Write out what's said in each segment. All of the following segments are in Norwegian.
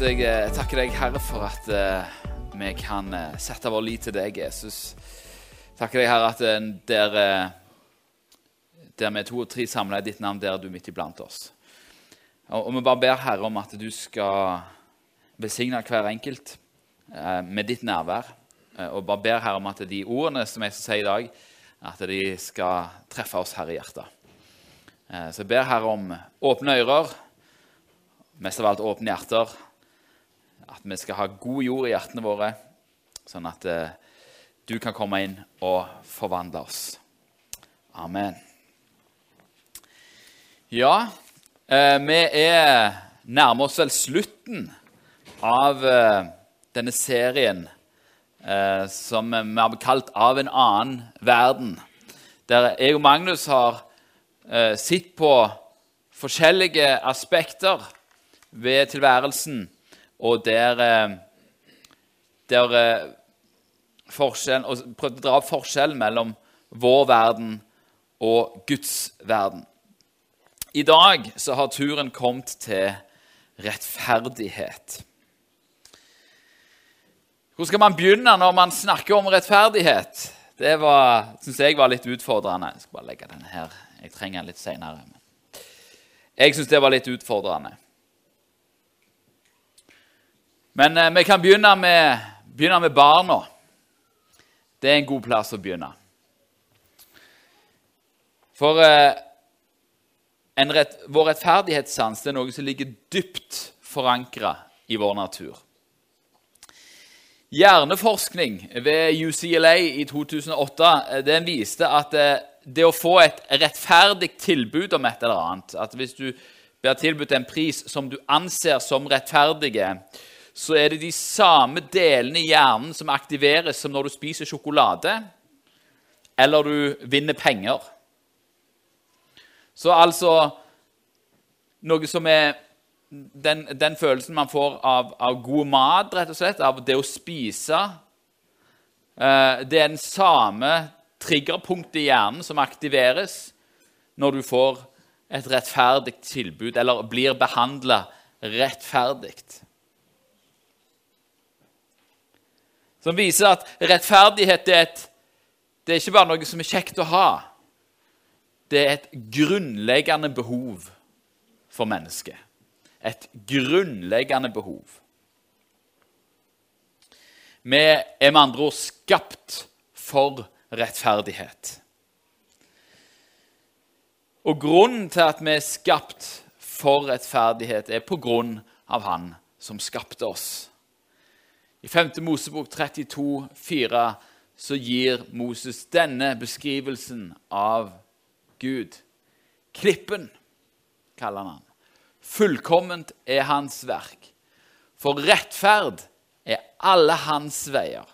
Jeg eh, takker deg, Herre, for at eh, vi kan eh, sette vår lit til deg, Jesus. Takker deg, Herre, at der, der vi to og tre samla i ditt navn, der er du midt iblant oss. Og, vi bare ber, Herre, om at du skal besigne hver enkelt med ditt nærvær. Og bare ber, Herre, om at de ordene som jeg skal si i dag, at de skal treffe oss her i hjertet. Så jeg ber, Herre, om åpne ører mest av alt åpne hjerter. At vi skal ha god jord i hjertene våre, sånn at eh, du kan komme inn og forvandle oss. Amen. Ja, eh, vi er nærmer oss vel slutten av eh, denne serien som vi har kalt 'Av en annen verden', der jeg og Magnus har sett på forskjellige aspekter ved tilværelsen, og der, eh, der eh, forskjell, og prøvde å dra opp forskjellen mellom vår verden og Guds verden. I dag så har turen kommet til rettferdighet. Hvor skal man begynne når man snakker om rettferdighet? Det syns jeg var litt utfordrende. Jeg skal bare legge den her. Jeg trenger den litt seinere. Jeg syns det var litt utfordrende. Men eh, vi kan begynne med, begynne med barna. Det er en god plass å begynne. For eh, rett, vår rettferdighetssans er noe som ligger dypt forankra i vår natur. Hjerneforskning ved UCLA i 2008 eh, den viste at eh, det å få et rettferdig tilbud om et eller annet At hvis du blir tilbudt en pris som du anser som rettferdige, så er det de samme delene i hjernen som aktiveres som når du spiser sjokolade eller du vinner penger. Så altså Noe som er den, den følelsen man får av, av, god mat, rett og slett, av det å spise eh, Det er den samme triggerpunktet i hjernen som aktiveres når du får et rettferdig tilbud eller blir behandla rettferdig. Som viser at rettferdighet er, et, det er ikke bare noe som er kjekt å ha. Det er et grunnleggende behov for mennesket. Et grunnleggende behov. Vi er med andre ord skapt for rettferdighet. Og grunnen til at vi er skapt for rettferdighet, er på grunn av Han som skapte oss. I 5. Mosebok 32, 32,4 så gir Moses denne beskrivelsen av Gud. Klippen, kaller han han. Fullkomment er hans verk. For rettferd er alle hans veier.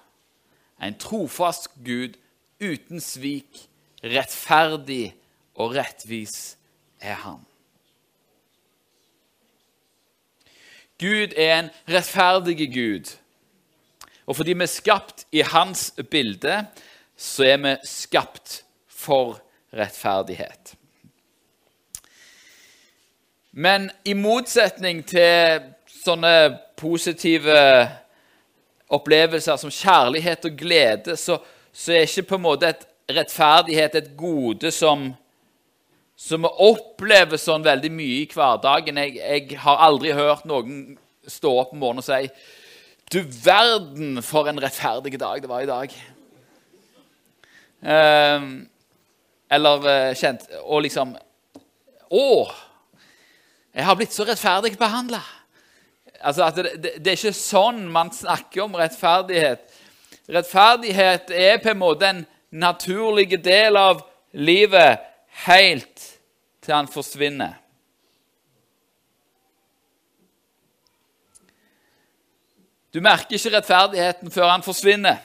En trofast Gud uten svik, rettferdig og rettvis er han. Gud er en rettferdig Gud. Og fordi vi er skapt i hans bilde, så er vi skapt for rettferdighet. Men i motsetning til sånne positive opplevelser som kjærlighet og glede, så, så er ikke på en måte et rettferdighet et gode som, vi opplever sånn veldig mye i hverdagen. Jeg, jeg har aldri hørt noen stå opp om morgenen og si du verden for en rettferdig dag det var i dag. Eh, eller kjent Og liksom Å! Jeg har blitt så rettferdig behandla. Altså det, det, det, er ikke sånn man snakker om rettferdighet. Rettferdighet er på en måte en naturlig del av livet helt til han forsvinner. Du merker ikke rettferdigheten før han forsvinner.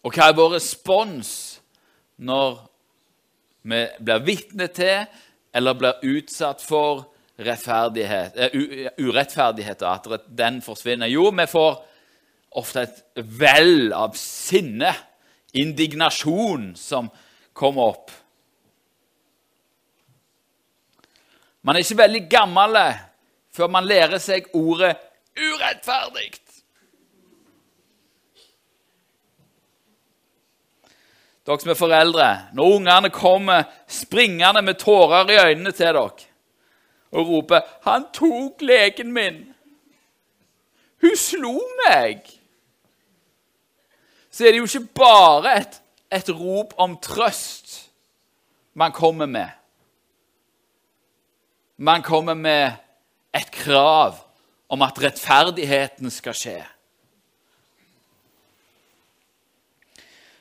Og hva er vår respons når vi blir vitne til eller blir utsatt for uh, urettferdighet, og at den forsvinner? Jo, vi får ofte et vell av sinne, indignasjon, som kommer opp. Man er ikke veldig gammel før man lærer seg ordet 'urettferdig'. Dere som er foreldre, når ungene kommer springende med tårer i øynene til dere og roper 'Han tok leken min'. Hun slo meg. Så er det jo ikke bare et, et rop om trøst man kommer med. Man kommer med et krav om at rettferdigheten skal skje.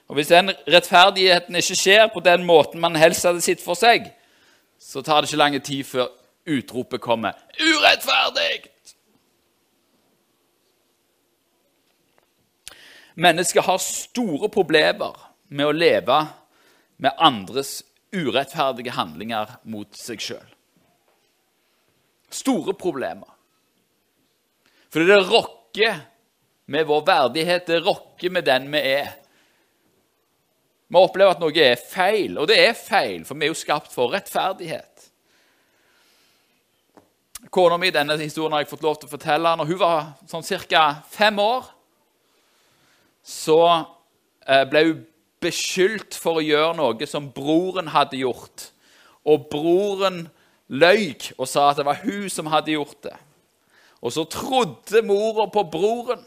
Og Hvis den rettferdigheten ikke skjer på den måten man helst hadde sett for seg, så tar det ikke lang tid før utropet kommer 'Urettferdig!' Mennesket har store problemer med å leve med andres urettferdige handlinger mot seg sjøl. Store problemer. Fordi det rokker med vår verdighet, det rokker med den vi er. Vi opplever at noe er feil, og det er feil, for vi er jo skapt for rettferdighet. Kona mi denne historien har jeg fått lov til å fortelle. Når hun var sånn ca. fem år, så eh, ble hun beskyldt for å gjøre noe som broren hadde gjort. Og broren løy og sa at det var hun som hadde gjort det. Og så trodde mora på broren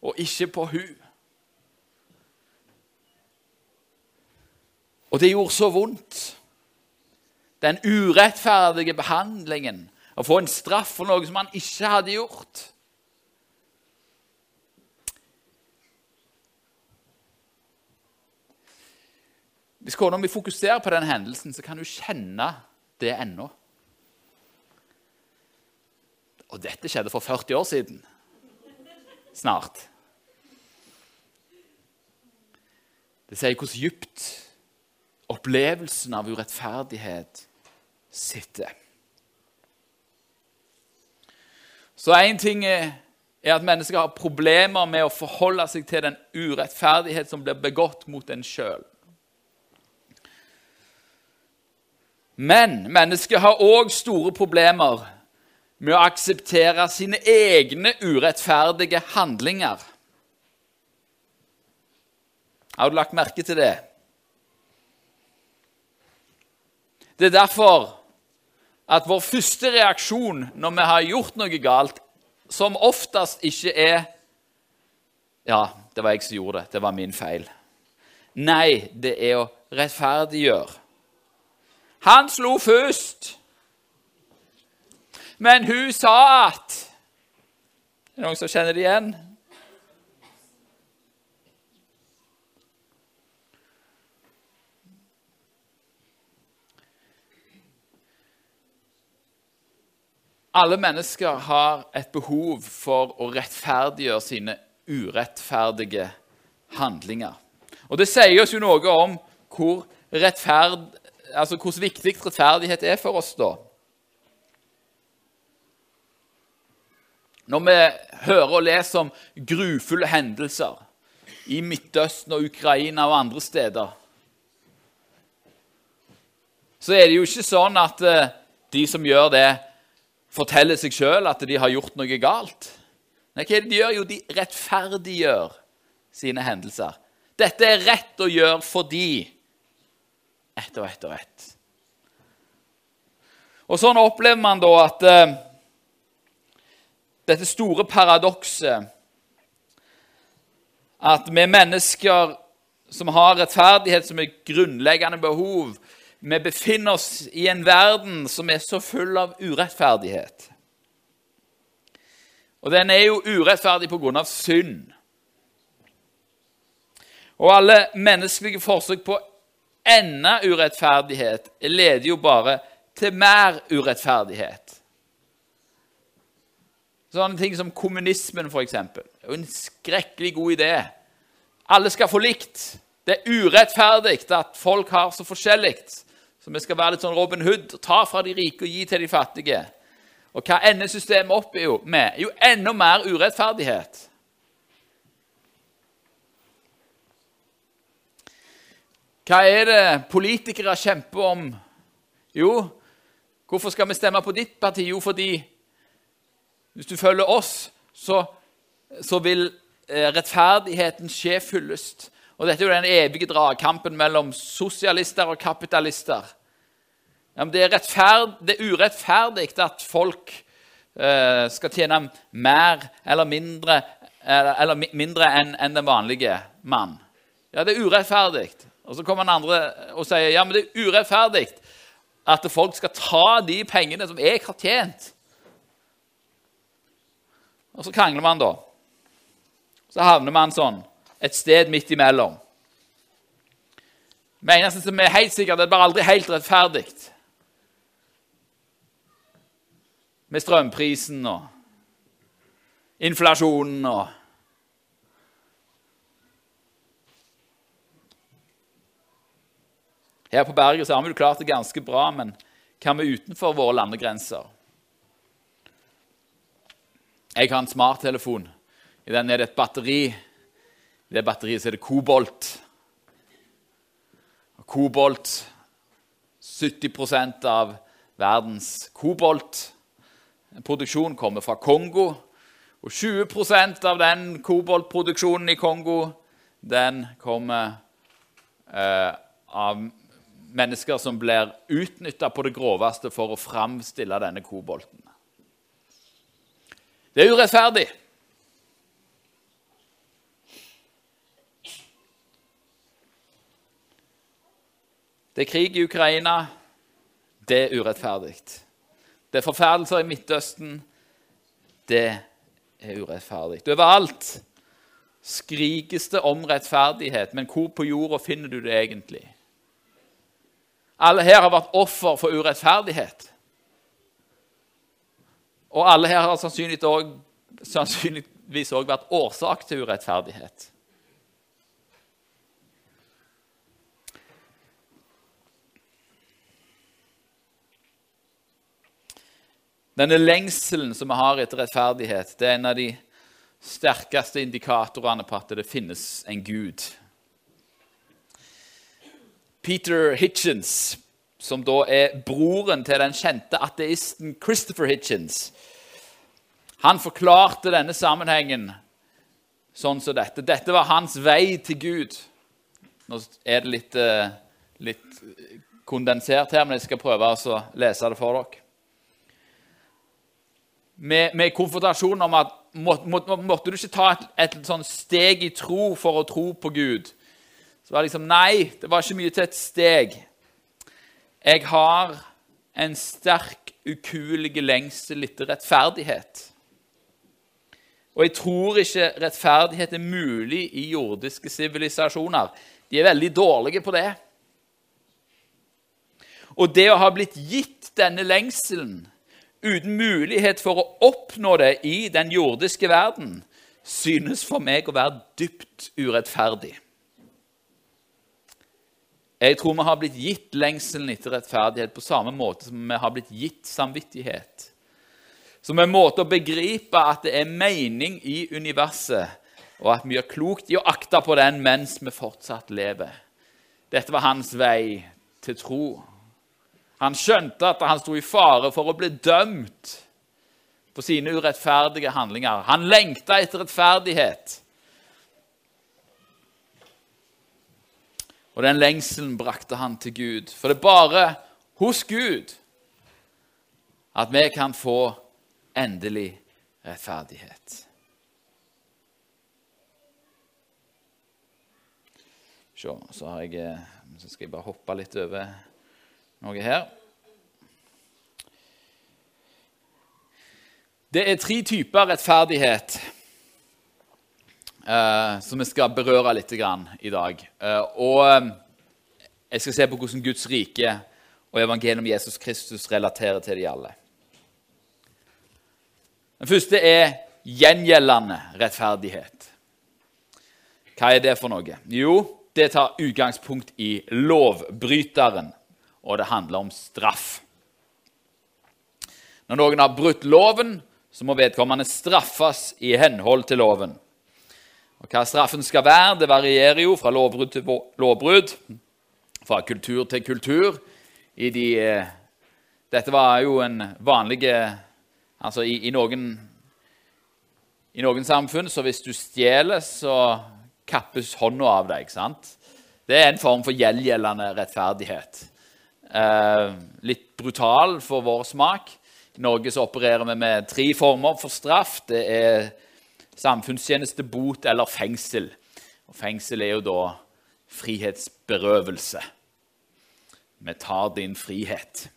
og ikke på hun. Og det gjorde så vondt. Den urettferdige behandlingen. Å få en straff for noe som han ikke hadde gjort. Hvis mi fokuserer på den hendelsen, så kan hun kjenne det ennå. Og dette skjedde for 40 år siden. Snart. Det sier hvordan dypt opplevelsen av urettferdighet sitter. Så én ting er at mennesker har problemer med å forholde seg til den urettferdighet som blir begått mot en sjøl. Men mennesket har òg store problemer med å akseptere sine egne urettferdige handlinger. Har du lagt merke til det? Det er derfor at vår første reaksjon når vi har gjort noe galt, som oftest ikke er Ja, det var jeg som gjorde det. Det var min feil. Nei, det er å rettferdiggjøre. Han slo først. Men hun sa at Er det noen som kjenner det igjen? Alle mennesker har et behov for å rettferdiggjøre sine urettferdige handlinger. Og Det sier oss jo noe om hvor altså hvor viktig rettferdighet er for oss da. Når vi hører og leser om grufulle hendelser i Midtøsten og Ukraina og andre steder, så er det jo ikke sånn at eh, de som gjør det, forteller seg sjøl at de har gjort noe galt. Nei, hva er det de gjør? Jo, de rettferdiggjør sine hendelser. Dette er rett å gjøre fordi ett og ett og ett. Og sånn opplever man da at uh, dette store paradokset At vi mennesker som har rettferdighet som et grunnleggende behov, vi befinner oss i en verden som er så full av urettferdighet. Og den er jo urettferdig pga. synd. Og alle menneskelige forsøk på enda urettferdighet leder jo bare til mer urettferdighet. Sånne ting som kommunismen, f.eks. En skrekkelig god idé. Alle skal få likt. Det er urettferdig at folk har så forskjellig. Så vi skal være litt sånn Robin Hood ta fra de rike og gi til de fattige. Og hva ender systemet opp med? Jo, enda mer urettferdighet. Hva er det politikere kjemper om? Jo, Hvorfor skal vi stemme på ditt parti? Jo, fordi hvis du følger oss, så, så vil eh, rettferdigheten skje fyllest. Og Dette er jo den evige dragkampen mellom sosialister og kapitalister. Ja, det, er det, er urettferdig at folk eh, skal tjene mer eller mindre, eller mindre enn en den vanlige mann. Ja, det er urettferdig. Og så kommer den andre og sier ja, men det er urettferdig at folk skal ta de pengene som jeg har tjent. Og så krangler man, da. Så havner man sånn et sted midt imellom. Det eneste som er helt sikkert, det bare aldri helt rettferdig. Med strømprisen og inflasjonen og Her på berget så har vi jo klart det ganske bra, men hva med utenfor våre landegrenser? Jeg har en smarttelefon. I den er det et batteri. I det batteriet er det kobolt. Og kobolt 70% av verdens koboltproduksjon kommer fra Kongo. Og 20% av den koboltproduksjonen i Kongo den kommer eh, av mennesker som blir utnytta på det groveste for å framstille denne kobolten. Det er urettferdig. Det er krig i Ukraina. Det er urettferdig. Det er forferdelser i Midtøsten. Det er urettferdig. Overalt skrikes det om rettferdighet, men hvor på jorda finner du det egentlig? Alle her har vært offer for urettferdighet. Og alle her har sannsynligvis òg vært årsak til urettferdighet. Denne lengselen som vi har etter rettferdighet, det er en av de sterkeste indikatorene på at det finnes en Gud. Peter Hitchens, som da er broren til den kjente ateisten Christopher Hitchens, han forklarte denne sammenhengen sånn som dette. Dette var hans vei til Gud. Nå er det litt, eh, litt kondensert her, men jeg skal prøve å lese det for dere. Med, med konfrontasjon om at må, må, måtte du ikke ta et, et sånn steg i tro for å tro på Gud. Så var det liksom Nei, det var ikke mye til et steg. Jeg har en sterk, ukuelig lengsel etter rettferdighet. Og jeg tror ikke rettferdighet er mulig i jordiske sivilisasjoner. De er veldig dårlige på det. Og det å ha blitt gitt denne lengselen uten mulighet for å oppnå det i den jordiske verden, synes for meg å være dypt urettferdig. Jeg tror vi har blitt gitt lengselen etter rettferdighet på samme måte som vi har blitt gitt samvittighet. Som en måte å begripe at det er mening i universet, og at vi gjør klokt i å akte på den mens vi fortsatt lever. Dette var hans vei til tro. Han skjønte at han sto i fare for å bli dømt for sine urettferdige handlinger. Han lengta etter rettferdighet. Og den lengselen brakte han til Gud. For det er bare hos Gud at vi kan få endelig rettferdighet. Se, så, jeg, eh, så skal jeg bare hoppe litt over noe her. Det er tre typer rettferdighet som vi skal berøre litt i dag. Uh, og um, jeg skal se på hvordan Guds rike og evangeliet om Jesus Kristus relaterer til de alle. Den første er gjengjeldende rettferdighet. Hva er det for noe? Jo, det tar utgangspunkt i lovbryteren, og det handler om straff. Når noen har brutt loven, så må vedkommende straffes i henhold til loven. Og Hva straffen skal være, det varierer jo fra lovbrudd til lovbrudd, fra kultur til kultur de eh, Dette var jo en vanlig Altså i, i, noen, i noen samfunn så hvis du stjeler, så kappes hånda av deg. ikke sant? Det er en form for gjeldgjeldende rettferdighet. Eh, litt brutal for vår smak. I Norge så opererer vi med tre former for straff. Det er samfunnstjeneste, bot eller fengsel. Og fengsel er jo da frihetsberøvelse. Vi tar din frihet.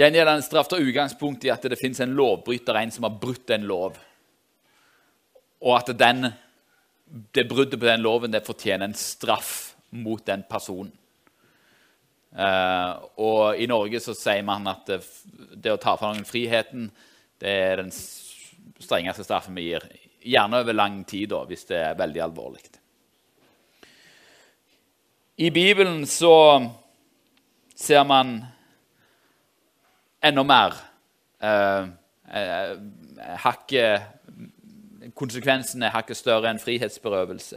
Gjengjeldende straff tar utgangspunkt i at det fins en lovbryter, en som har brutt en lov. Og at den, det bruddet på den loven det fortjener en straff mot den personen. Uh, og i Norge så sier man at det, det å ta fra noen friheten det er den strengeste straffen vi gir. Gjerne over lang tid, da, hvis det er veldig alvorlig. I Bibelen så ser man enda mer eh, eh, hakket Konsekvensen er hakket større enn frihetsberøvelse.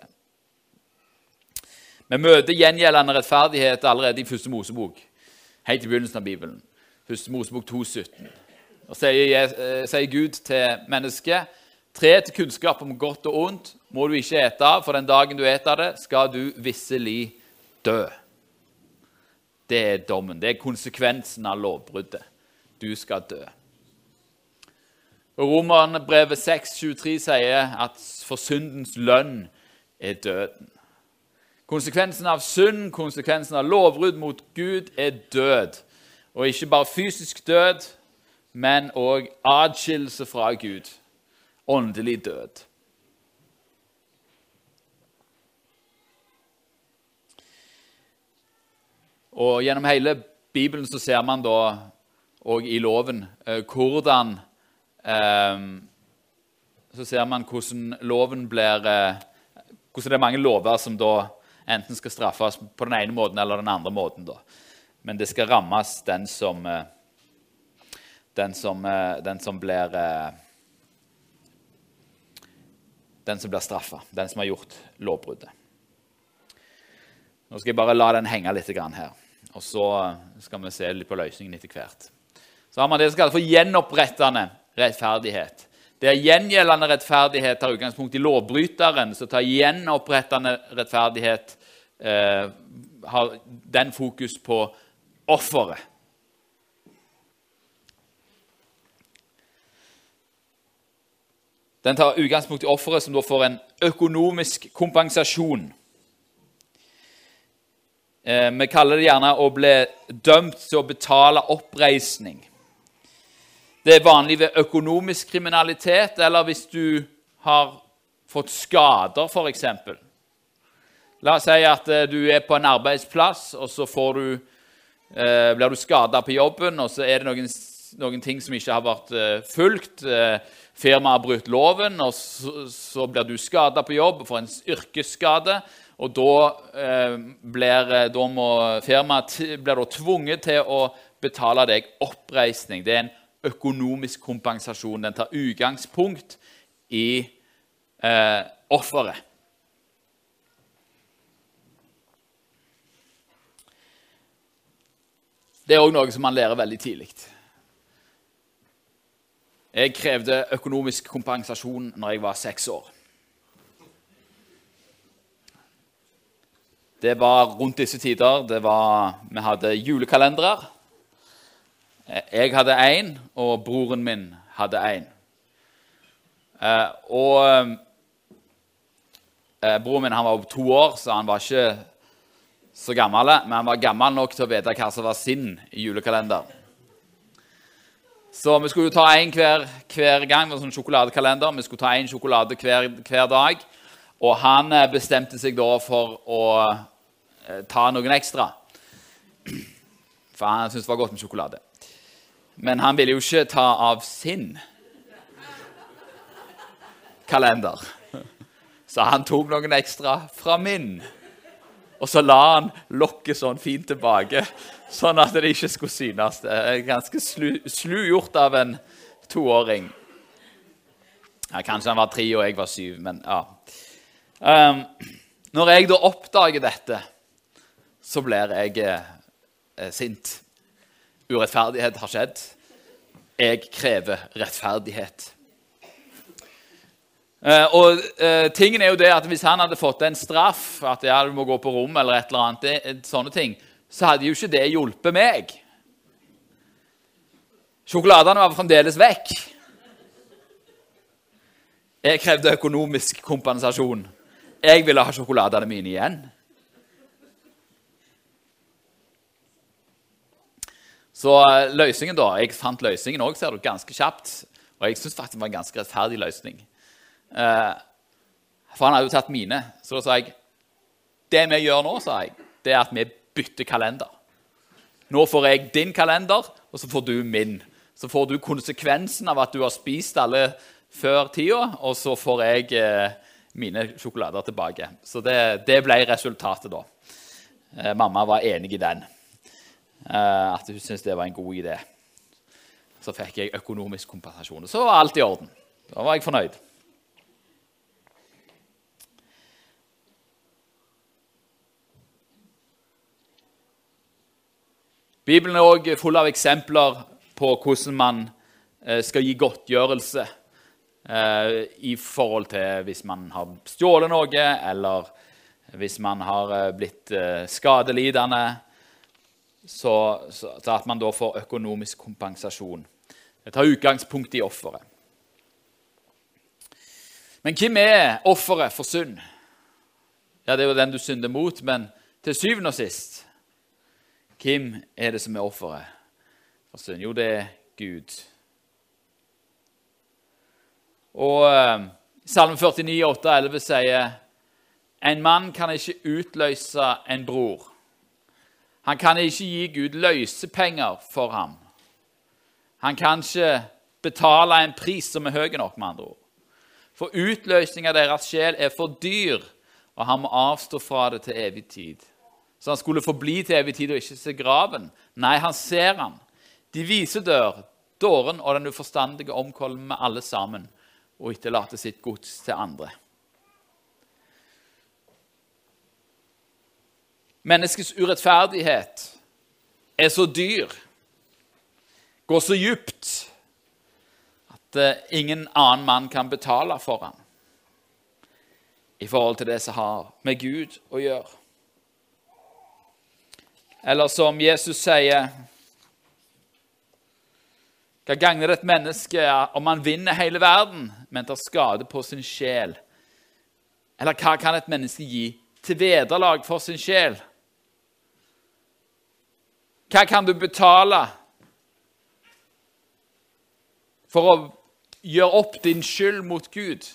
Vi møter gjengjeldende rettferdighet allerede i første Mosebok, helt i begynnelsen av Bibelen. Første Mosebok 2,17. Og sier, eh, sier Gud til mennesket Tre til kunnskap om godt og ondt må du ikke ete av, for den dagen du eter det, skal du visselig dø. Det er dommen. Det er konsekvensen av lovbruddet du skal dø. Romerbrevet 6,23 sier at for syndens lønn er døden. Konsekvensen av synd, konsekvensen av lovbrudd mot Gud, er død. Og ikke bare fysisk død, men òg atskillelse fra Gud. Åndelig død. Og Gjennom hele Bibelen så ser man da og i loven. Eh, hvordan eh, Så ser man hvordan loven blir eh, Hvordan det er mange lover som da enten skal straffes på den ene måten eller den andre måten. Da. Men det skal rammes den som Den som, den som blir Den som blir straffa, den som har gjort lovbruddet. Nå skal jeg bare la den henge litt her, og så skal vi se litt på løsningen etter hvert så har man det som kalles for gjenopprettende rettferdighet. Det er gjengjeldende rettferdighet tar utgangspunkt i lovbryteren, så tar gjenopprettende rettferdighet eh, har den fokus på offeret. Den tar utgangspunkt i offeret, som da får en økonomisk kompensasjon. Eh, vi kaller det gjerne å bli dømt til å betale oppreisning. Det er vanlig ved økonomisk kriminalitet eller hvis du har fått skader, f.eks. La oss si at eh, du er på en arbeidsplass, og så du, eh, blir du skada på jobben, og så er det noen, noen ting som ikke har vært eh, fulgt. Eh, firmaet har brutt loven, og så, så blir du skada på jobb og får en yrkesskade. Og da, eh, blir, eh, da må firmaet tvunget til å betale deg oppreisning. Det er en økonomisk kompensasjon. Den tar utgangspunkt i eh, offeret. Det er òg noe som man lærer veldig tidlig. Jeg krevde økonomisk kompensasjon når jeg var seks år. Det var rundt disse tider. Var, vi hadde julekalendere. Jeg hadde én, og broren min hadde én. Eh, og eh, broren min han var to år, så han var ikke så gammel. Men han var gammel nok til å vite hva som var sin julekalender. Så vi skulle jo ta én hver, hver, gang. Var sånn sjokoladekalender. Vi skulle ta én sjokolade hver, hver, dag. Og han eh, bestemte seg da for å ta noen ekstra. For han syntes det var godt med sjokolade. Men han ville jo ikke ta av sin kalender. Så han tok noen ekstra fra min. Og så la han lokket sånn fint tilbake, sånn at det ikke skulle synes. Ganske slu, slu gjort av en toåring. Ja, kanskje han var tre og jeg var syv, men ja. Um, når jeg da oppdager dette, så blir jeg eh, sint. Urettferdighet har skjedd. Jeg krever rettferdighet. Uh, og uh, tingen er jo det at Hvis han hadde fått en straff, at ja, du må gå på rom, eller et eller annet, sånne ting, så hadde jo ikke det hjulpet meg. Sjokoladene var fremdeles vekk. Jeg krevde økonomisk kompensasjon. Jeg ville ha sjokoladene mine igjen. Så eh, løsningen, da Jeg fant løsningen òg, ser du, ganske kjapt. Og jeg syns faktisk det var en ganske rettferdig løsning. Eh, for han hadde jo tatt mine. Så da sa jeg Det vi gjør nå, sa jeg, det er at vi bytter kalender. Nå får jeg din kalender, og så får du min. Så får du konsekvensen av at du har spist alle før tida, og så får jeg eh, mine sjokolader tilbake. Så det, det ble resultatet, da. Mamma var enig i den. Eh, at hun syntes det var en god idé. Så fikk jeg økonomisk kompensasjon. Og Så var alt i orden. Da var jeg fornøyd. Bibelen er òg full av eksempler på hvordan man eh, skal gi godtgjørelse Eh, i forhold til hvis man har stjålet noe, eller hvis man har blitt skadelidende, så, så, at man da får økonomisk kompensasjon. Det tar utgangspunkt i offeret. Men hvem er offeret for synd? Ja, Det er jo den du synder mot, men til syvende og sist Hvem er det som er offeret for synd? Jo, det er Gud. Og uh, Salme 49, 8, 11 sier en mann kan ikke utløse en bror. Han kan ikke gi Gud løsepenger for ham. Han kan ikke betale en pris som er høy nok, med andre ord. For utløsning av deres sjel er for dyr, og han må avstå fra det til evig tid. Så han skulle forbli til evig tid og ikke se graven. Nei, han ser han. De vise dør, dåren og den uforstandige omkollen med alle sammen og etterlater sitt gods til andre. Menneskets urettferdighet er så dyr, går så djupt, at eh, ingen annen mann kan betale for ham i forhold til det som har med Gud å gjøre. Eller som Jesus sier hva gagner et menneske om han vinner hele verden, men tar skade på sin sjel? Eller hva kan et menneske gi til vederlag for sin sjel? Hva kan du betale for å gjøre opp din skyld mot Gud?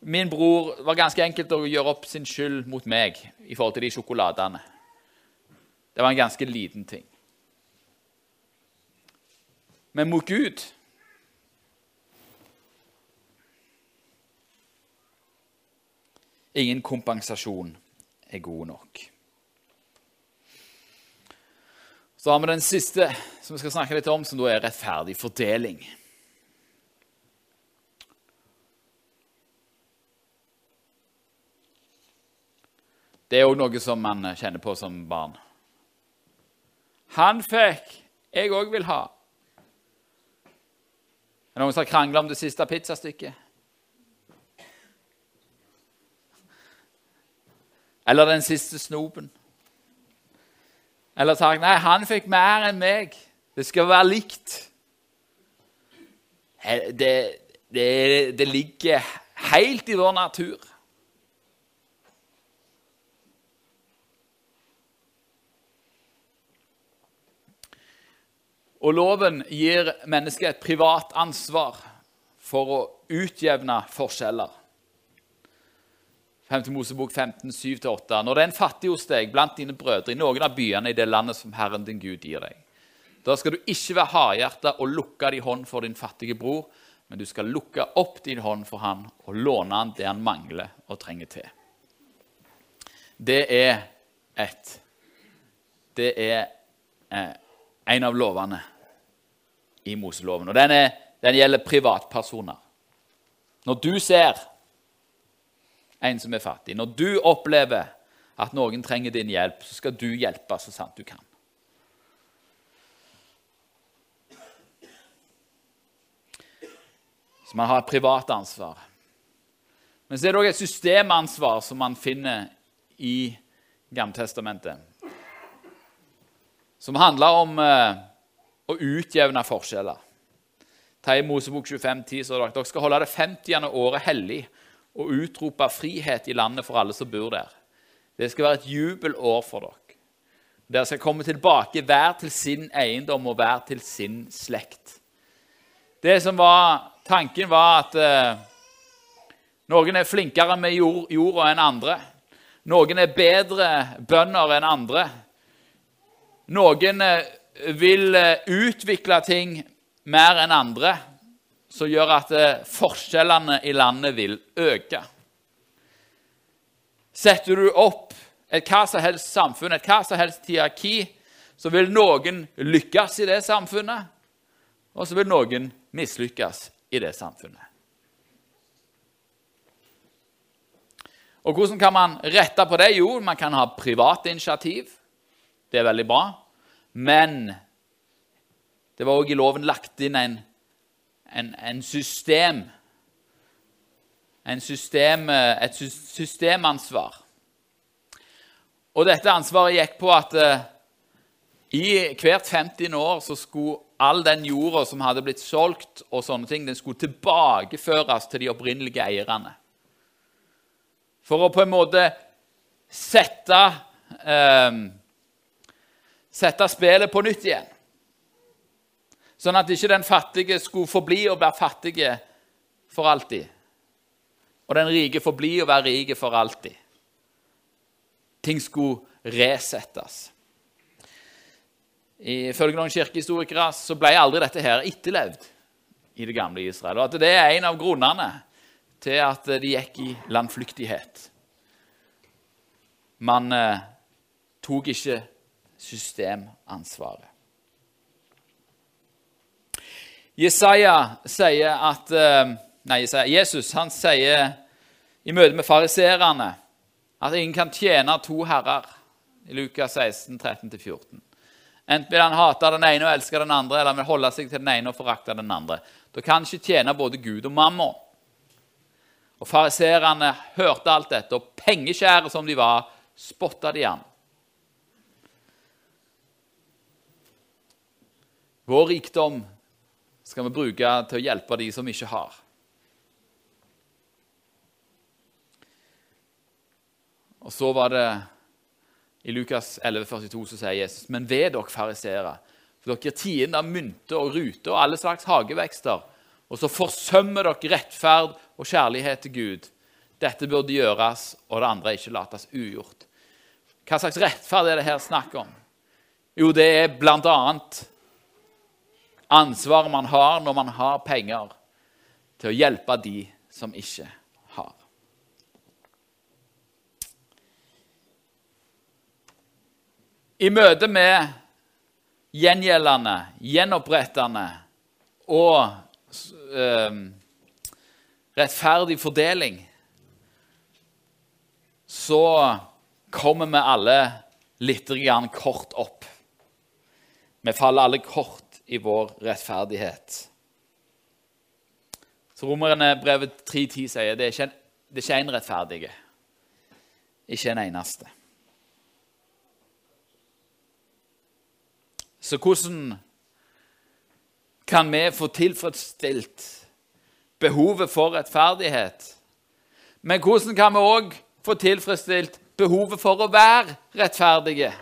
Min bror var ganske enkelt å gjøre opp sin skyld mot meg i forhold til de sjokoladene. Det var en ganske liten ting men mot Gud. Ingen kompensasjon er god nok. Så har vi den siste som vi skal snakke litt om, som da er rettferdig fordeling. Det er òg noe som man kjenner på som barn. Han fikk, jeg òg vil ha. Er det noen som har krangla om det siste pizzastykket? Eller den siste snopen? Eller sagt 'Nei, han fikk mer enn meg. Det skal være likt'. Det, det, det ligger helt i vår natur. Og loven gir mennesket et privat ansvar for å utjevne forskjeller. 5. Mosebok 15, 7-8. Når det er en fattig hos deg blant dine brødre i noen av byene i det landet som Herren din Gud gir deg, da skal du ikke være hardhjerta og lukke din hånd for din fattige bror, men du skal lukke opp din hånd for han og låne han det han mangler og trenger til. Det er et Det er eh, en av lovene i Moseloven. Og den er, Den gjelder privatpersoner. Når du ser en som er fattig, når du opplever at noen trenger din hjelp, så skal du hjelpe så sant du kan. Så man har et privat ansvar. Men så er det òg et systemansvar som man finner i Gammeltestamentet. Som handler om eh, å utjevne forskjeller. Ta i Mosebok 25, 10, så dere, dere skal holde det 50. året hellig og utrope frihet i landet for alle som bor der. Det skal være et jubelår for dere. Dere skal komme tilbake hver til sin eiendom og hver til sin slekt. Det som var Tanken var at eh, noen er flinkere med jord, jorda enn andre. Noen er bedre bønder enn andre. Noen eh, vil eh, utvikle ting mer enn andre, som gjør at eh, forskjellene i landet vil øke. Setter du opp et hva som helst samfunn, et hva som helst hierarki, så vil noen lykkes i det samfunnet, og så vil noen mislykkes i det samfunnet. Og Hvordan kan man rette på det? Jo, man kan ha private initiativ. Det er veldig bra. Men det var òg i loven lagt inn en, en, en system, system Et systemansvar. Og dette ansvaret gikk på at uh, i hvert 50 år så skulle all den jorda som hadde blitt solgt, og sånne ting, den skulle tilbakeføres til de opprinnelige eierne. For å på en måte sette, uh, sette spillet på nytt igjen. Sånn at ikke den fattige skulle forbli og være fattige for alltid. Og den rike forbli og være rike for alltid. Ting skulle resettes. Ifølge noen kirkehistorikere så ble aldri dette her etterlevd i det gamle Israel. Og at det er en av grunnene til at de gikk i landflyktighet. Man eh, tok ikke systemansvaret. Jesaja sier at Nei, Jesaja, Jesus han sier i møte med fariserene at ingen kan tjene to herrer. I Lukas 16, 13-14. Enten vil han hate den ene og elske den andre, eller han vil holde seg til den ene og forakte den andre. Da kan han ikke tjene både Gud og mamma. Og Fariserene hørte alt dette, og pengeskjære som de var, spotta de han. Vår rikdom skal vi bruke til å hjelpe de som ikke har. Og så var det i Lukas 11, 42 så sier Jesus.: Men ved dere fariseere, for dere gir tiende av mynter og ruter og alle slags hagevekster, og så forsømmer dere rettferd og kjærlighet til Gud. Dette burde gjøres, og det andre ikke lates ugjort. Hva slags rettferd er det her snakk om? Jo, det er blant annet ansvaret man har når man har penger, til å hjelpe de som ikke har. I møte med gjengjeldende, gjenopprettende og eh, rettferdig fordeling, så kommer vi alle litt kort opp. Vi faller alle kort i vår rettferdighet. Så Romerne brevet 3.10 sier det er ikke en, det er ikke en rettferdige. Ikke en eneste. Så hvordan kan vi få tilfredsstilt behovet for rettferdighet? Men hvordan kan vi òg få tilfredsstilt behovet for å være rettferdige?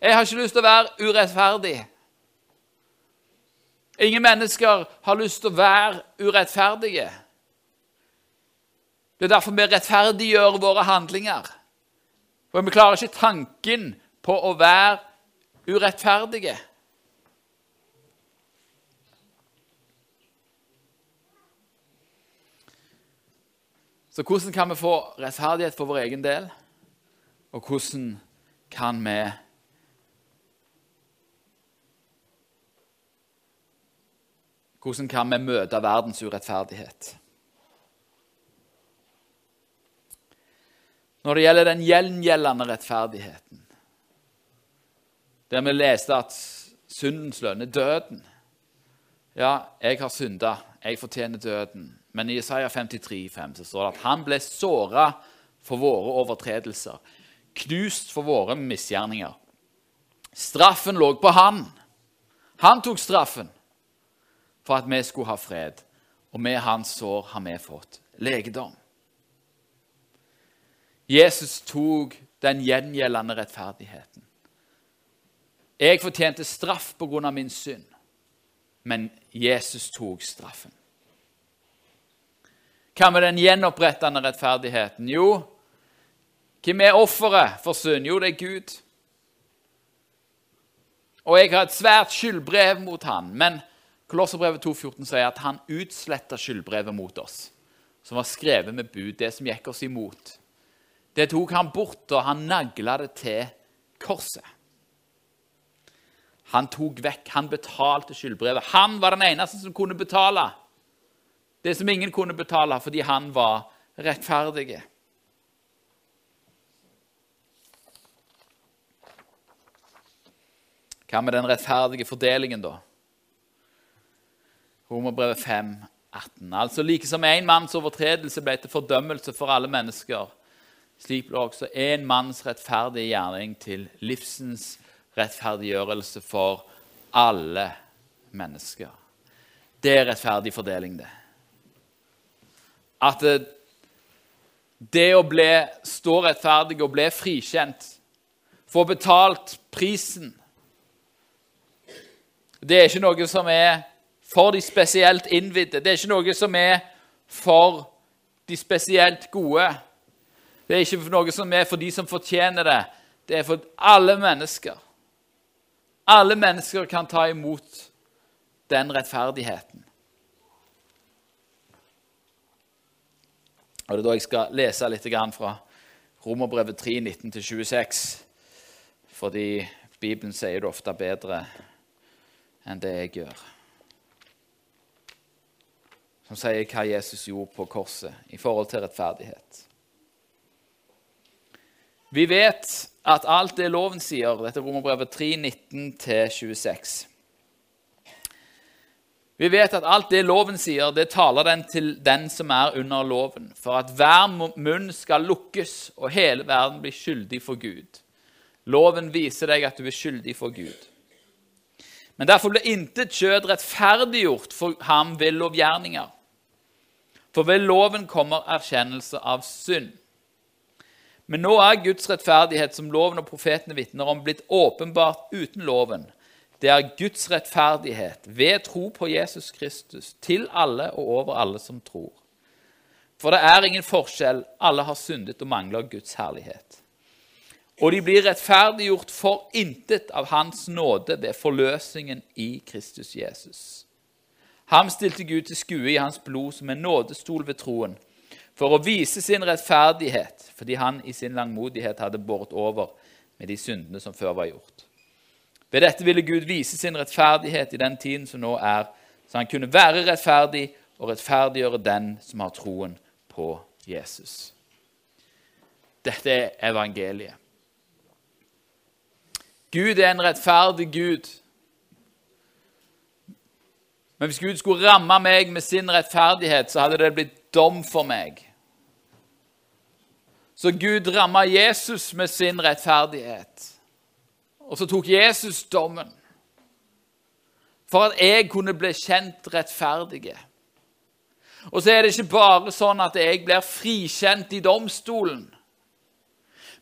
Jeg har ikke lyst til å være urettferdig. Ingen mennesker har lyst til å være urettferdige. Det er derfor vi rettferdiggjør våre handlinger. For vi klarer ikke tanken på å være urettferdige. Så hvordan kan vi få rettferdighet for vår egen del? Og hvordan kan vi Hvordan kan vi møte verdens urettferdighet? Når det gjelder den gjengjeldende rettferdigheten, der vi leste at syndens lønn er døden Ja, jeg har synda, jeg fortjener døden. Men i Isaiah 53, 5, så står det at han ble såra for våre overtredelser, knust for våre misgjerninger. Straffen lå på han. Han tok straffen for at vi skulle ha fred, og med hans sår har vi fått legedom. Jesus tok den gjengjeldende rettferdigheten. Jeg fortjente straff pga. min synd, men Jesus tok straffen. Hva med den gjenopprettende rettferdigheten? Jo, hvem er offeret for synd? Jo, det er Gud. Og jeg har et svært skyldbrev mot han, men Kolosserbrevet 2,14 sier at han utsletta skyldbrevet mot oss, som var skrevet med bud, det som gikk oss imot. Det tok han bort, og han nagla det til korset. Han tok vekk, han betalte skyldbrevet. Han var den eneste som kunne betale det som ingen kunne betale fordi han var rettferdig. Hva med den rettferdige fordelingen, da? Romerbrevet 5, 18. Altså like som én manns overtredelse ble til fordømmelse for alle mennesker, slik ble også én manns rettferdige gjerning til livsens rettferdiggjørelse for alle mennesker. Det er rettferdig fordeling, det. At det å bli, stå rettferdig og bli frikjent, få betalt prisen Det er ikke noe som er for de spesielt innvidde. Det er ikke noe som er for de spesielt gode. Det er ikke noe som er for de som fortjener det. Det er for alle mennesker. Alle mennesker kan ta imot den rettferdigheten. Og Det er da jeg skal lese litt fra Romerbrevet 3, 19-26. Fordi Bibelen sier det ofte bedre enn det jeg gjør. Som sier hva Jesus gjorde på korset i forhold til rettferdighet. Vi vet at alt det loven sier, dette er Romerbrevet 3, 19-26 Vi vet at alt det loven sier, det taler den til den som er under loven, for at hver munn skal lukkes og hele verden blir skyldig for Gud. Loven viser deg at du er skyldig for Gud. Men derfor ble intet kjød rettferdiggjort for ham ved lovgjerninger. For ved loven kommer erkjennelse av synd. Men nå er Guds rettferdighet, som loven og profetene vitner om, blitt åpenbart uten loven. Det er Guds rettferdighet ved tro på Jesus Kristus til alle og over alle som tror. For det er ingen forskjell. Alle har syndet og mangler Guds herlighet. Og de blir rettferdiggjort for intet av Hans nåde ved forløsningen i Kristus Jesus. Ham stilte Gud til skue i hans blod som en nådestol ved troen for å vise sin rettferdighet, fordi han i sin langmodighet hadde båret over med de syndene som før var gjort. Ved dette ville Gud vise sin rettferdighet i den tiden som nå er, så han kunne være rettferdig og rettferdiggjøre den som har troen på Jesus. Dette er evangeliet. Gud er en rettferdig Gud. Men hvis Gud skulle ramme meg med sin rettferdighet, så hadde det blitt dom for meg. Så Gud ramma Jesus med sin rettferdighet. Og så tok Jesus dommen for at jeg kunne bli kjent rettferdige. Og så er det ikke bare sånn at jeg blir frikjent i domstolen.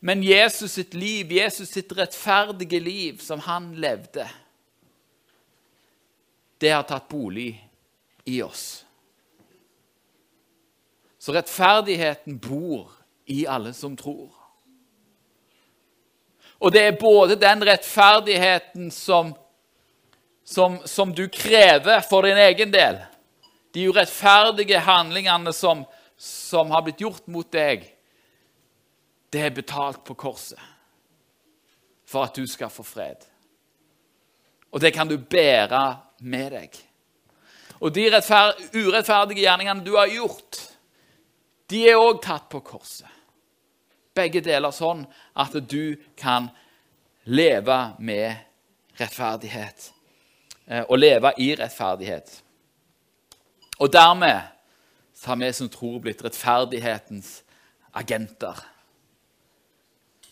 Men Jesus sitt liv, Jesus sitt rettferdige liv som han levde, det har tatt bolig i oss. Så rettferdigheten bor i alle som tror. Og det er både den rettferdigheten som, som, som du krever for din egen del, de urettferdige handlingene som, som har blitt gjort mot deg, det er betalt på korset for at du skal få fred. Og det kan du bære med deg. Og de urettferdige gjerningene du har gjort, de er òg tatt på korset. Begge deler sånn at du kan leve med rettferdighet. Eh, og leve i rettferdighet. Og dermed har vi som tror blitt rettferdighetens agenter.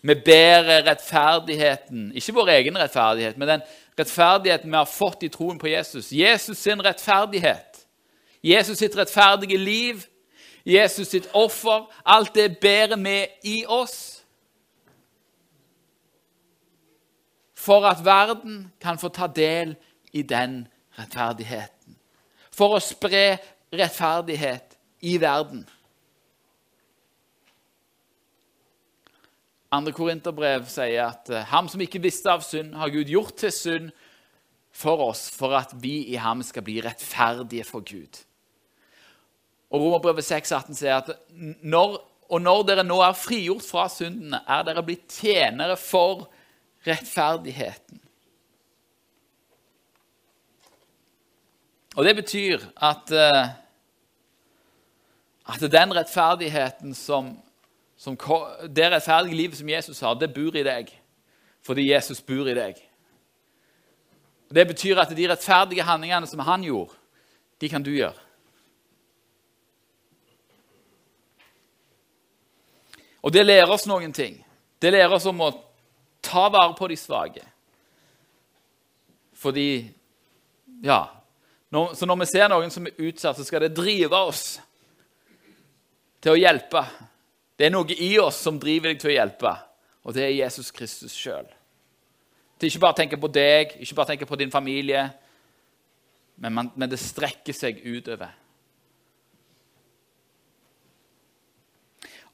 Vi bærer rettferdigheten, ikke vår egen rettferdighet, men den rettferdigheten vi har fått i troen på Jesus. Jesus sin rettferdighet. Jesus sitt rettferdige liv. Jesus sitt offer. Alt det bærer vi i oss. For at verden kan få ta del i den rettferdigheten. For å spre rettferdighet i verden. Andre Korinterbrev sier at eh, ham som ikke visste av synd, har Gud gjort til synd for oss, for at vi i ham skal bli rettferdige for Gud. Og Romerbrevet 6,18 sier at når, og når dere nå er frigjort fra syndene, er dere blitt tjenere for rettferdigheten. Og det betyr at, eh, at den rettferdigheten som som, det rettferdige livet som Jesus har, det bor i deg fordi Jesus bor i deg. Det betyr at de rettferdige handlingene som han gjorde, de kan du gjøre. Og det lærer oss noen ting. Det lærer oss om å ta vare på de svake. Fordi Ja. Så når vi ser noen som er utsatt, så skal det drive oss til å hjelpe. Det er noe i oss som driver deg til å hjelpe, og det er Jesus Kristus sjøl. Til ikke bare å tenke på deg, ikke bare tenke på din familie, men, man, men det strekker seg utover.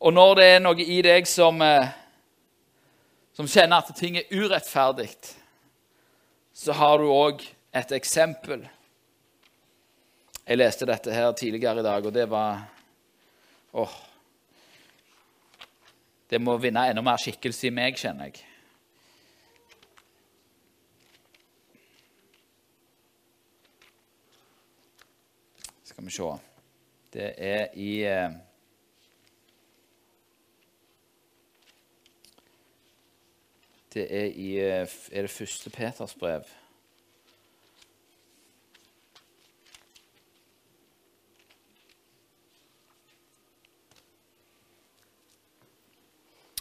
Og når det er noe i deg som, eh, som kjenner at ting er urettferdig, så har du òg et eksempel. Jeg leste dette her tidligere i dag, og det var åh, det må vinne enda mer skikkelse i meg, kjenner jeg. Skal vi se Det er i eh, Det er i eh, Er det første Peters brev?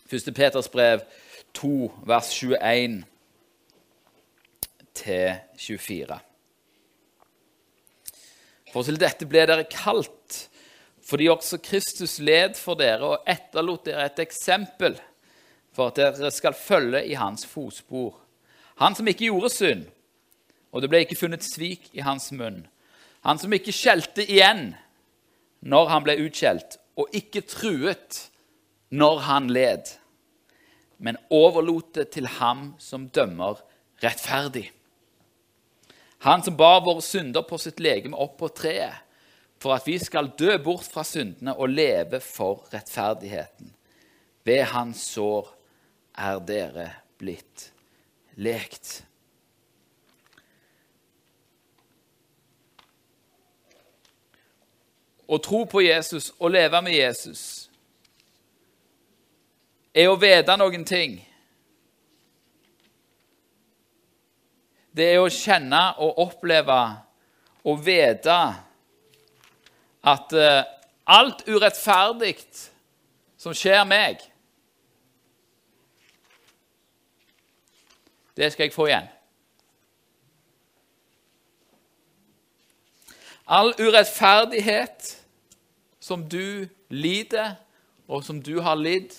Første Peters brev 2, vers 21 til 24. For til dette ble dere kalt, fordi også Kristus led for dere og etterlot dere et eksempel for at dere skal følge i hans fotspor. Han som ikke gjorde synd, og det ble ikke funnet svik i hans munn. Han som ikke skjelte igjen når han ble utskjelt, og ikke truet når han led, men overlot det til ham som dømmer rettferdig. Han som bar våre synder på sitt legeme opp på treet, for at vi skal dø bort fra syndene og leve for rettferdigheten. Ved hans sår er dere blitt lekt. Å tro på Jesus og leve med Jesus er å vite noen ting. Det er å kjenne og oppleve og vite at uh, alt urettferdig som skjer meg, det skal jeg få igjen. All urettferdighet som du lider, og som du har lidd,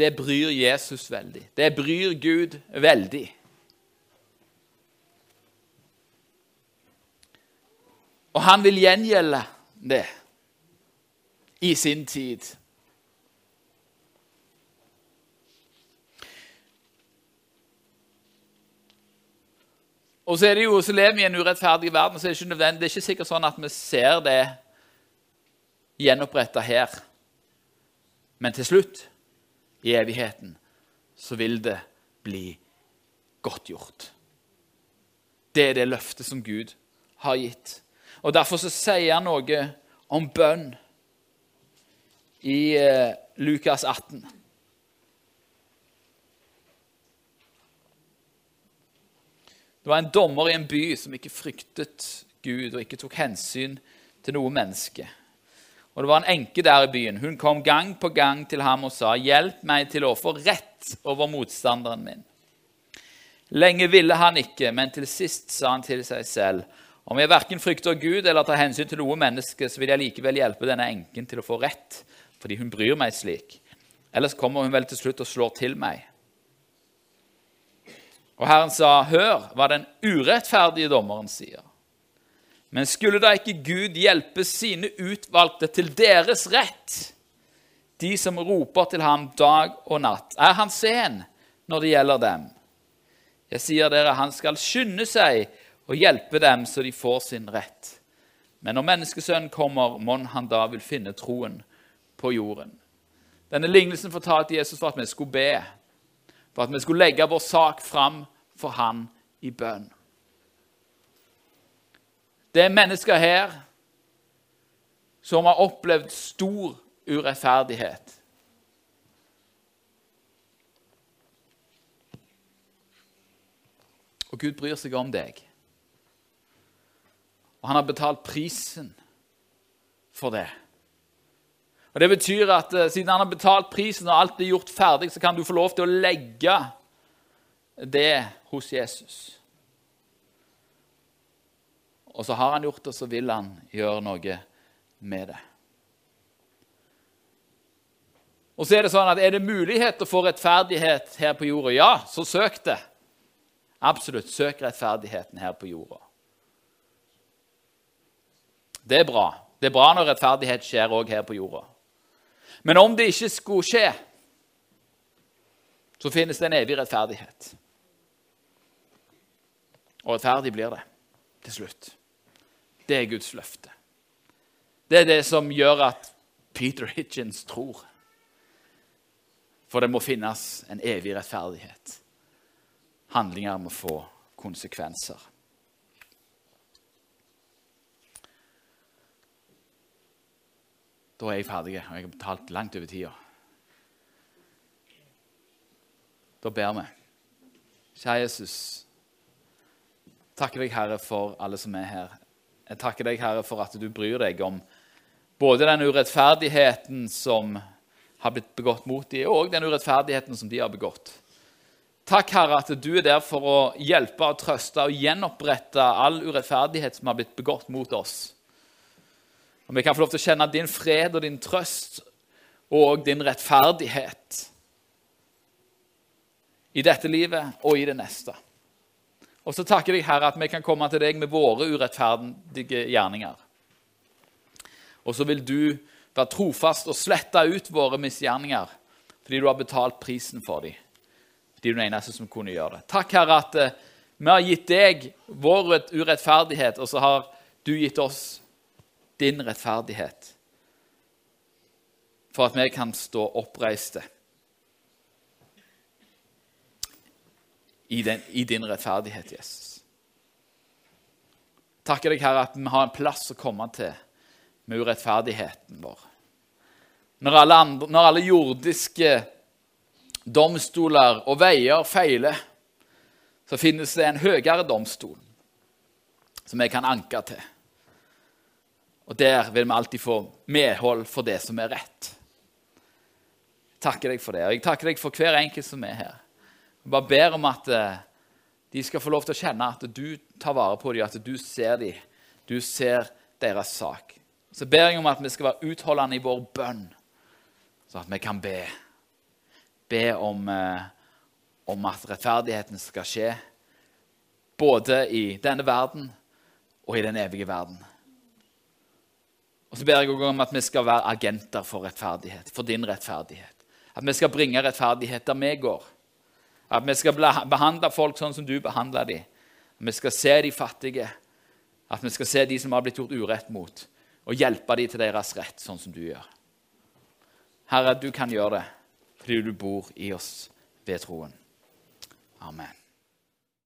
det bryr Jesus veldig. Det bryr Gud veldig. Og han vil gjengjelde det i sin tid. Og så er det jo, så lever vi i en urettferdig verden, så er det ikke nødvendig. Det er ikke sikkert sånn at vi ser det gjenoppretta her. Men til slutt i evigheten, så vil det bli godt gjort. Det er det løftet som Gud har gitt. Og Derfor så sier han noe om bønn i eh, Lukas 18. Det var en dommer i en by som ikke fryktet Gud og ikke tok hensyn til noe menneske. Og Det var en enke der i byen. Hun kom gang på gang til ham og sa, 'Hjelp meg til å få rett over motstanderen min.' Lenge ville han ikke, men til sist sa han til seg selv, 'Om jeg verken frykter Gud eller tar hensyn til noe menneske, så vil jeg likevel hjelpe denne enken til å få rett, fordi hun bryr meg slik. Ellers kommer hun vel til slutt og slår til meg.' Og Herren sa, 'Hør hva den urettferdige dommeren sier.' Men skulle da ikke Gud hjelpe sine utvalgte til deres rett, de som roper til ham dag og natt? Er han sen når det gjelder dem? Jeg sier dere, han skal skynde seg og hjelpe dem så de får sin rett. Men når Menneskesønnen kommer, mon han da vil finne troen på jorden. Denne lignelsen fortalte Jesus for at vi skulle be, for at vi skulle legge vår sak fram for han i bønn. Det er mennesker her som har opplevd stor urettferdighet. Og Gud bryr seg om deg. Og han har betalt prisen for det. Og Det betyr at uh, siden han har betalt prisen og alt er gjort ferdig, så kan du få lov til å legge det hos Jesus. Og så har han gjort det, og så vil han gjøre noe med det. Og så Er det sånn at er det muligheter for rettferdighet her på jorda? Ja, så søk det. Absolutt. Søk rettferdigheten her på jorda. Det er bra. Det er bra når rettferdighet skjer òg her på jorda. Men om det ikke skulle skje, så finnes det en evig rettferdighet. Og rettferdig blir det til slutt. Det er Guds løfte. Det er det som gjør at Peter Hitchens tror. For det må finnes en evig rettferdighet. Handlinger må få konsekvenser. Da er jeg ferdig, og jeg har betalt langt over tida. Da ber vi. Kjære Jesus, takker deg, Herre, for alle som er her. Jeg takker deg, Herre, for at du bryr deg om både den urettferdigheten som har blitt begått mot dem, og den urettferdigheten som de har begått. Takk, Herre, at du er der for å hjelpe og trøste og gjenopprette all urettferdighet som har blitt begått mot oss. Og Vi kan få lov til å kjenne din fred og din trøst og din rettferdighet i dette livet og i det neste. Og så takker jeg, Herre, at vi kan komme til deg med våre urettferdige gjerninger. Og så vil du være trofast og slette ut våre misgjerninger fordi du har betalt prisen for dem. Fordi du er den eneste som kunne gjøre det. Takk, Herre, at uh, vi har gitt deg vår urettferdighet, og så har du gitt oss din rettferdighet. For at vi kan stå oppreiste. I, den, i din rettferdighet, Jesus. Takker deg, Herre, at vi har en plass å komme til med urettferdigheten vår. Når alle, andre, når alle jordiske domstoler og veier feiler, så finnes det en høyere domstol som vi kan anke til. Og der vil vi alltid få medhold for det som er rett. Jeg takker deg for det, og jeg takker deg for hver enkelt som er her. Jeg bare ber om at eh, de skal få lov til å kjenne at du tar vare på dem, at du ser dem. Du ser deres sak. Så ber jeg om at vi skal være utholdende i vår bønn, så at vi kan be. Be om, eh, om at rettferdigheten skal skje, både i denne verden og i den evige verden. Og så ber jeg også om at vi skal være agenter for rettferdighet, for din rettferdighet. At vi skal bringe rettferdighet der vi går. At vi skal behandle folk sånn som du behandler dem. At vi skal se de fattige, at vi skal se de som har blitt gjort urett mot, og hjelpe dem til deres rett, sånn som du gjør. Herre, du kan gjøre det fordi du bor i oss ved troen. Amen.